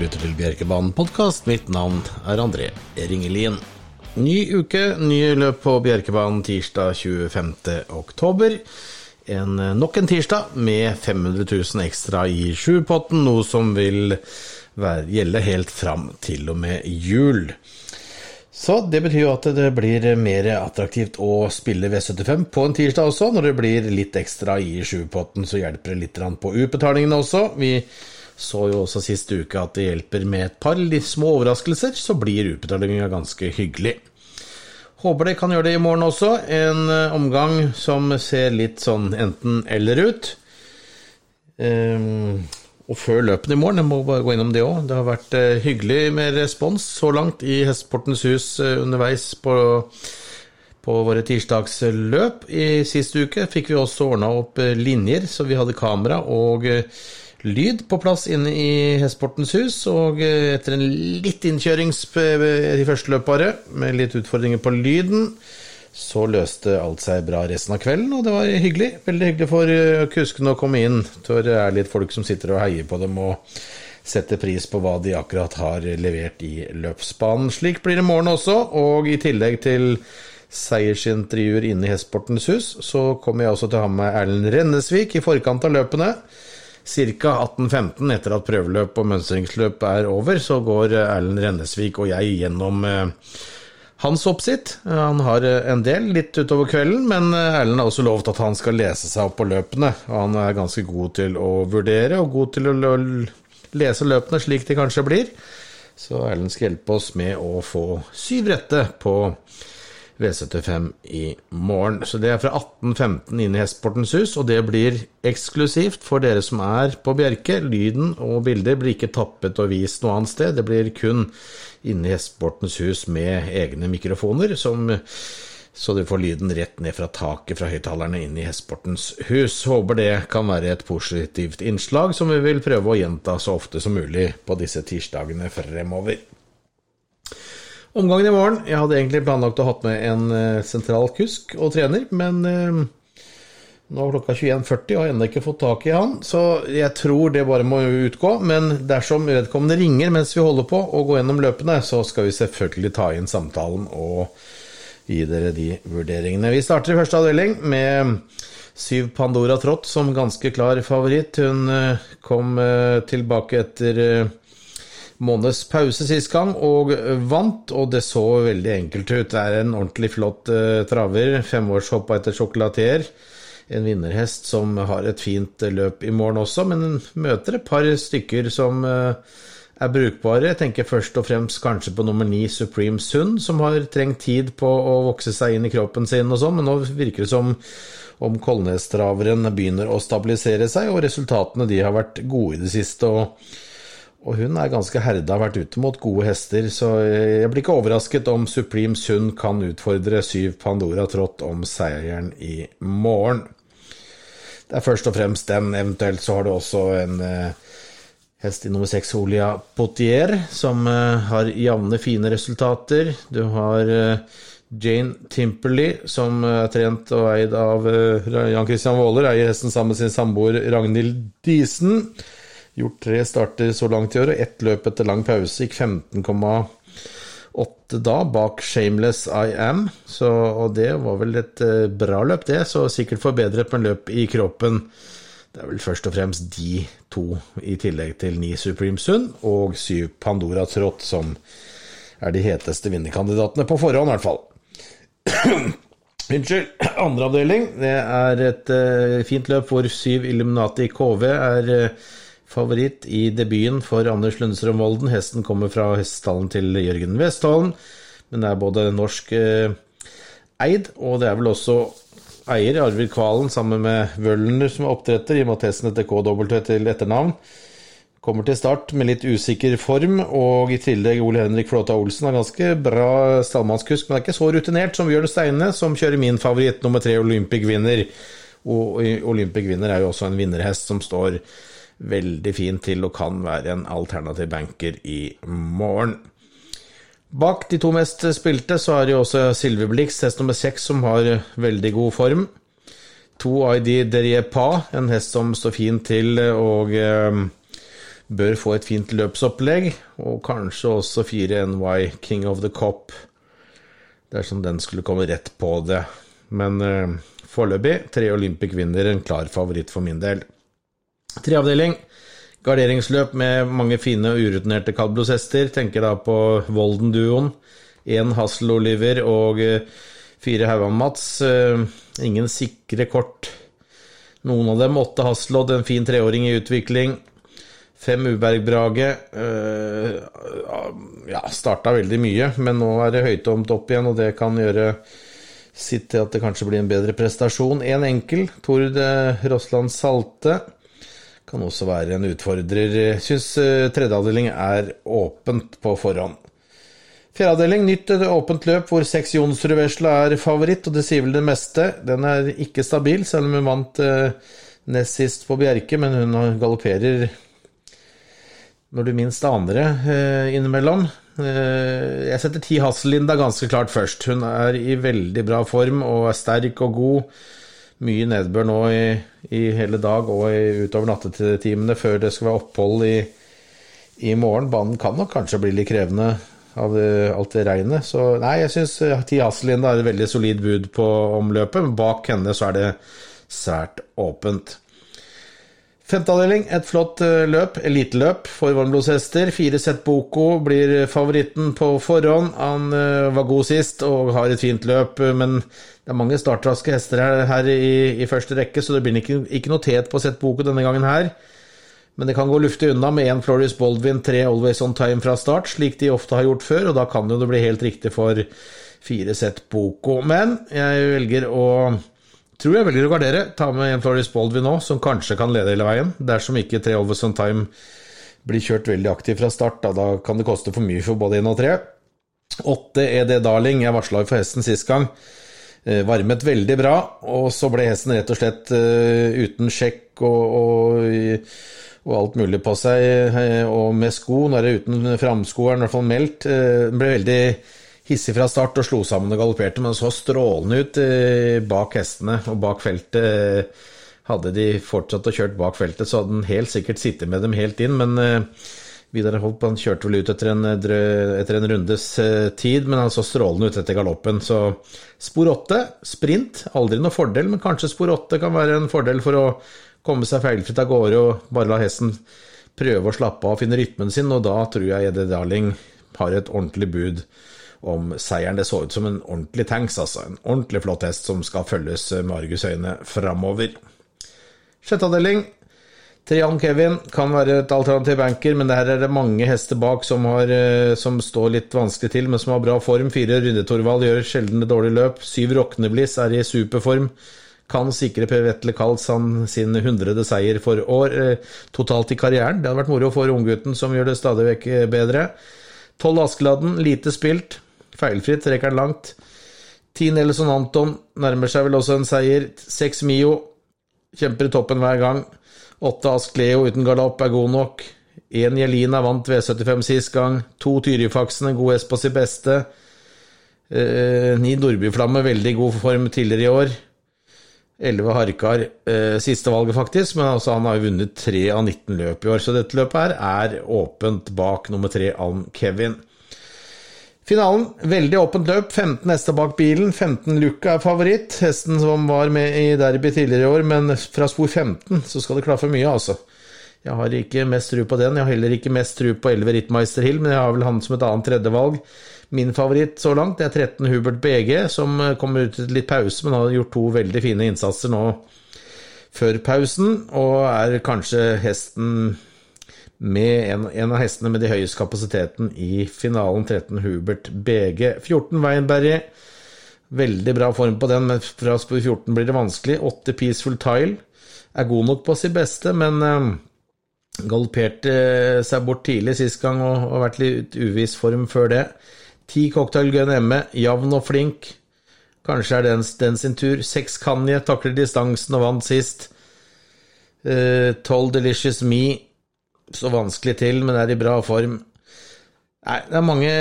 lytter til Bjerkebanen-podkast. Mitt navn er André Ringelien. Ny uke, nye løp på Bjerkebanen tirsdag 25. oktober. En, nok en tirsdag med 500 000 ekstra i sjupotten, noe som vil være, gjelde helt fram til og med jul. Så det betyr jo at det blir mer attraktivt å spille V75 på en tirsdag også. Når det blir litt ekstra i sjupotten, så hjelper det litt på utbetalingene også. Vi så jo også sist uke at det hjelper med et par små overraskelser, så blir utbetalinga ganske hyggelig. Håper det kan gjøre det i morgen også. En eh, omgang som ser litt sånn enten-eller ut. Um, og før løpene i morgen, jeg må bare gå innom det òg. Det har vært uh, hyggelig med respons så langt i Hestesportens hus uh, underveis på, på våre tirsdagsløp. I sist uke fikk vi også ordna opp linjer, så vi hadde kamera og lyd på plass inne i Hestesportens hus, og eh, etter en litt innkjørings i første løp bare, med litt utfordringer på lyden, så løste alt seg bra resten av kvelden, og det var hyggelig. Veldig hyggelig for eh, kuskene å komme inn, det er litt folk som sitter og heier på dem og setter pris på hva de akkurat har levert i løpsbanen. Slik blir det i morgen også, og i tillegg til seiersintervjuer inne i Hestesportens hus, så kommer jeg også til å ha med Erlend Rennesvik i forkant av løpene. Ca. 18.15 etter at prøveløp og mønstringsløp er over, så går Erlend Rennesvik og jeg gjennom eh, hans oppsitt. Han har eh, en del litt utover kvelden, men eh, Erlend har også lovt at han skal lese seg opp på løpene. Han er ganske god til å vurdere, og god til å lese løpene slik de kanskje blir. Så Erlend skal hjelpe oss med å få syv rette på V75 i morgen. Så det er fra 18.15 inn i Hestesportens hus, og det blir eksklusivt for dere som er på Bjerke. Lyden og bilder blir ikke tappet og vist noe annet sted, det blir kun inne i Hestesportens hus med egne mikrofoner, som, så du får lyden rett ned fra taket fra høyttalerne inn i Hestesportens hus. Håper det kan være et positivt innslag som vi vil prøve å gjenta så ofte som mulig på disse tirsdagene fremover. Omgangen i morgen Jeg hadde egentlig planlagt å ha med en eh, sentral kusk og trener, men eh, nå er klokka 21.40 og har ennå ikke fått tak i han, så jeg tror det bare må utgå. Men dersom vedkommende ringer mens vi holder på å gå gjennom løpene, så skal vi selvfølgelig ta inn samtalen og gi dere de vurderingene. Vi starter i første avdeling med syv Pandora Trott som ganske klar favoritt. Hun eh, kom tilbake etter måneds pause sist gang, og vant. Og det så veldig enkelt ut. Det er en ordentlig flott uh, traver. Femårshoppa etter sjokolater. En vinnerhest som har et fint løp i morgen også, men møter et par stykker som uh, er brukbare. Jeg tenker først og fremst kanskje på nummer ni, Supreme Sun, som har trengt tid på å vokse seg inn i kroppen sin og sånn, men nå virker det som om Kolnes-traveren begynner å stabilisere seg, og resultatene de har vært gode i det siste. og og hun er ganske herda, har vært ute mot gode hester, så jeg blir ikke overrasket om Supreme Sund kan utfordre syv Pandora Trott om seieren i morgen. Det er først og fremst den, eventuelt så har du også en eh, hest i nummer seks, Olia Potier, som eh, har jevne, fine resultater. Du har eh, Jane Timperley, som er trent og eid av eh, Jan Christian Waaler, eier hesten sammen med sin samboer Ragnhild Diesen. Gjort tre starter så langt i år, og ett løp etter lang pause. Gikk 15,8 da, bak Shameless I Am. Så, og det var vel et uh, bra løp, det. Så sikkert forbedret med løp i kroppen. Det er vel først og fremst de to, i tillegg til ni Supreme Sun og syv Pandora Trott, som er de heteste vinnerkandidatene på forhånd, i hvert fall. Unnskyld. Andre avdeling. Det er et uh, fint løp hvor syv Illuminati KV er uh, favoritt i debuten for Anders Lundstrøm Volden. Hesten kommer fra hestestallen til Jørgen Westholm, men det er både norsk eh, eid, og det er vel også eier, Arvid Kvalen, sammen med Wølner som er oppdretter, i og med at hesten heter KW til etternavn. Kommer til start med litt usikker form, og i tillegg Ole Henrik Flåta Olsen har ganske bra stallmannskusk, men er ikke så rutinert som Bjørn Steine, som kjører min favoritt, nummer tre Olympic Winner. Og Olympic Winner er jo også en vinnerhest som står veldig fint til og kan være en alternativ banker i morgen. Bak de to mest spilte så er det jo også Silverblix, hest nummer seks, som har veldig god form. To ID Derie Pa, en hest som står fint til og eh, bør få et fint løpsopplegg, og kanskje også 4 NY King of the Cop, dersom den skulle komme rett på det. Men eh, foreløpig tre Olympic vinner, en klar favoritt for min del. Treavdeling. Garderingsløp med mange fine og urutinerte kalblosester. Tenker da på Volden-duoen. Én Hassel Oliver og uh, fire Haugan-Mats. Uh, ingen sikre kort. Noen av dem åtte Hasselod, en fin treåring i utvikling. Fem Uberg-Brage. ja, starta veldig mye, men nå er det høytomt opp igjen, og det kan gjøre sitt til at det kanskje blir en bedre prestasjon. En enkel, Tord Rossland Salte. Kan også være en utfordrer. Syns tredjeavdeling er åpent på forhånd. Fjerdeavdeling, nytt åpent løp hvor seks Jonsrud Vesla er favoritt, og det sier vel det meste. Den er ikke stabil, selv om hun vant eh, nest sist på Bjerke, men hun galopperer når du minst aner det eh, innimellom. Eh, jeg setter ti Hasselinda ganske klart først. Hun er i veldig bra form og er sterk og god. Mye nedbør nå i, i hele dag og i, utover nattetimene før det skal være opphold i, i morgen. Banen kan nok kanskje bli litt krevende av alt det regnet. Så nei, jeg syns Ti Hasselin er et veldig solid bud på omløpet, men bak henne så er det svært åpent. Femteavdeling, et flott løp, eliteløp for varmblodshester. Fire sett Boko blir favoritten på forhånd. Han var god sist og har et fint løp, men det er mange startraske hester her i, i, første rekke, så det blir ikke, ikke noe tet på sett Boko denne gangen her. Men det kan gå luftig unna med én Floris Baldwin, tre Always On Time fra start, slik de ofte har gjort før, og da kan jo det bli helt riktig for fire sett Boko. Men jeg velger å tror jeg velger å gardere. Ta med en Floris Baldwin nå, som kanskje kan lede hele veien. Dersom ikke tre Always On Time blir kjørt veldig aktivt fra start, da, da kan det koste for mye for både én og tre. Åtte ED Darling, jeg varsla for hesten sist gang. Varmet veldig bra, og så ble hesten rett og slett uh, uten sjekk og, og og alt mulig på seg, og med sko. Nå er det uten framskoeren, er i hvert fall meldt. Den ble veldig hissig fra start og slo sammen og galopperte, men så strålende ut bak hestene og bak feltet. Hadde de fortsatt å kjørt bak feltet, så hadde han helt sikkert sittet med dem helt inn, men Vidar Hopp han kjørte vel ut etter en, etter en, rundes tid, men han så strålende ut etter galoppen. Så spor åtte, sprint, aldri noe fordel, men kanskje spor åtte kan være en fordel for å komme seg feilfritt av gårde og bare la hesten prøve å slappe av og finne rytmen sin, og da tror jeg Eddie Darling har et ordentlig bud om seieren. Det så ut som en ordentlig tanks, altså. En ordentlig flott hest som skal følges med argusøyne framover. Sjetteavdeling. Trian Kevin kan være et alternativ banker, men der er det mange hester bak som, har, som står litt vanskelig til, men som har bra form. Fire Rydde Torvald gjør sjelden dårlig løp. Syv Roknebliss er i superform kan sikre Per Vetle Karlsson sin hundrede seier for år totalt i karrieren. Det hadde vært moro for unggutten, som gjør det stadig vekk bedre. Tolv Askeladden, lite spilt. Feilfritt, rekker den langt. Ti Nelson Anton nærmer seg vel også en seier. Seks Mio kjemper i toppen hver gang. Åtte Ask Leo uten galopp er god nok. Én Jelina vant V75 sist gang. To Tyrifaksen, en god hest på sitt beste. Eh, ni Nordbyflamme, veldig god form tidligere i år. 11 Harkar, eh, siste valget faktisk, men altså han har jo vunnet 3 av 19 løp i år. Så dette løpet her er åpent bak nummer 3, Alm Kevin. Finalen, veldig åpent løp. 15 hester bak bilen. 15 Luca er favoritt. Hesten som var med i derby tidligere i år, men fra spor 15 så skal det klaffe mye, altså. Jeg har ikke mest tru på den. Jeg har heller ikke mest tru på 11 Rittmeister Hill, men jeg har vel han som et annet tredjevalg. Min favoritt så langt er 13 Hubert BG, som kommer ut til litt pause, men har gjort to veldig fine innsatser nå før pausen, og er kanskje hesten med en, en av hestene med de høyeste kapasiteten i finalen, 13 Hubert BG. 14 Weinberry, veldig bra form på den, men fra spor 14 blir det vanskelig. 8 Peaceful Tile er god nok på sitt beste, men uh, galopperte seg bort tidlig sist gang og har vært litt uviss form før det. 10 Cocktail Gun Emme, jevn og flink. Kanskje er den, den sin tur. Seks Kanye takler distansen og vant sist. Uh, Delicious Me så vanskelig til, men er i bra form. Nei, det er mange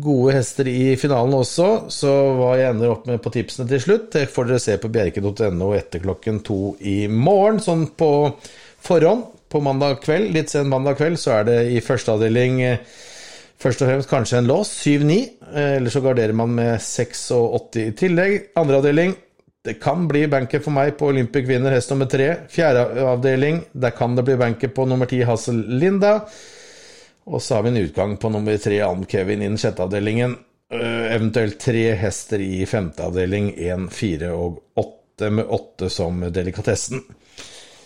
gode hester i finalen også, så hva jeg ender opp med på tipsene til slutt, det får dere se på bjerke.no etter klokken to i morgen, sånn på forhånd. på mandag kveld, litt sen mandag kveld, så er det i første avdeling eh, først og fremst kanskje en lås, 7-9. Eh, eller så garderer man med 6 og 80 i tillegg. Andre avdeling, det kan bli banker for meg på Olympic vinner hest nummer tre. Fjerde avdeling, der kan det bli banker på nummer ti Hassel Linda. Og så har vi en utgang på nummer tre Ann Kevin innen sjette avdelingen. Uh, eventuelt tre hester i femte avdeling, én, fire og åtte, med åtte som delikatessen.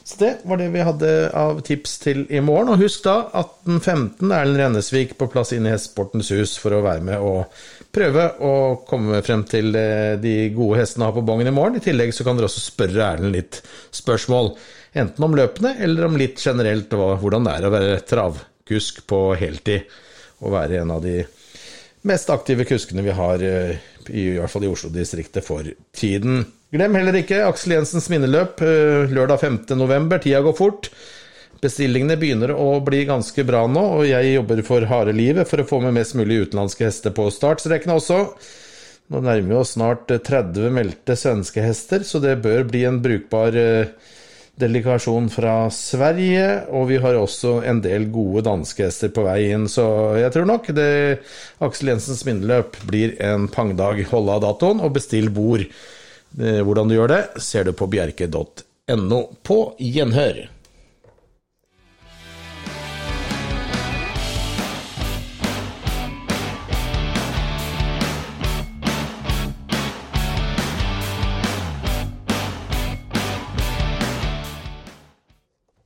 Så det var det vi hadde av tips til i morgen. Og husk da, 18.15 Erlend Rennesvik på plass inn i Hestesportens hus for å være med og prøve å komme frem til eh, de gode hestene har på bongen i morgen. I tillegg så kan dere også spørre Erlend litt spørsmål. Enten om løpene, eller om litt generelt hvordan det er å være travkusk på heltid. Og være en av de mest aktive kuskene vi har, eh, i hvert fall i Oslo-distriktet for tiden. Glem heller ikke Aksel Jensens minneløp eh, lørdag 5.11. Tida går fort. Bestillingene begynner å bli ganske bra nå, og jeg jobber for harde livet for å få med mest mulig utenlandske hester på startstrekene også. Nå nærmer vi oss snart 30 meldte svenske hester, så det bør bli en brukbar delegasjon delikasjon fra Sverige. Og vi har også en del gode danske hester på vei inn, så jeg tror nok det Aksel Jensens minneløp blir en pangdag. Hold av datoen og bestill bord. Eh, hvordan du gjør det, ser du på bjerke.no. På gjenhør.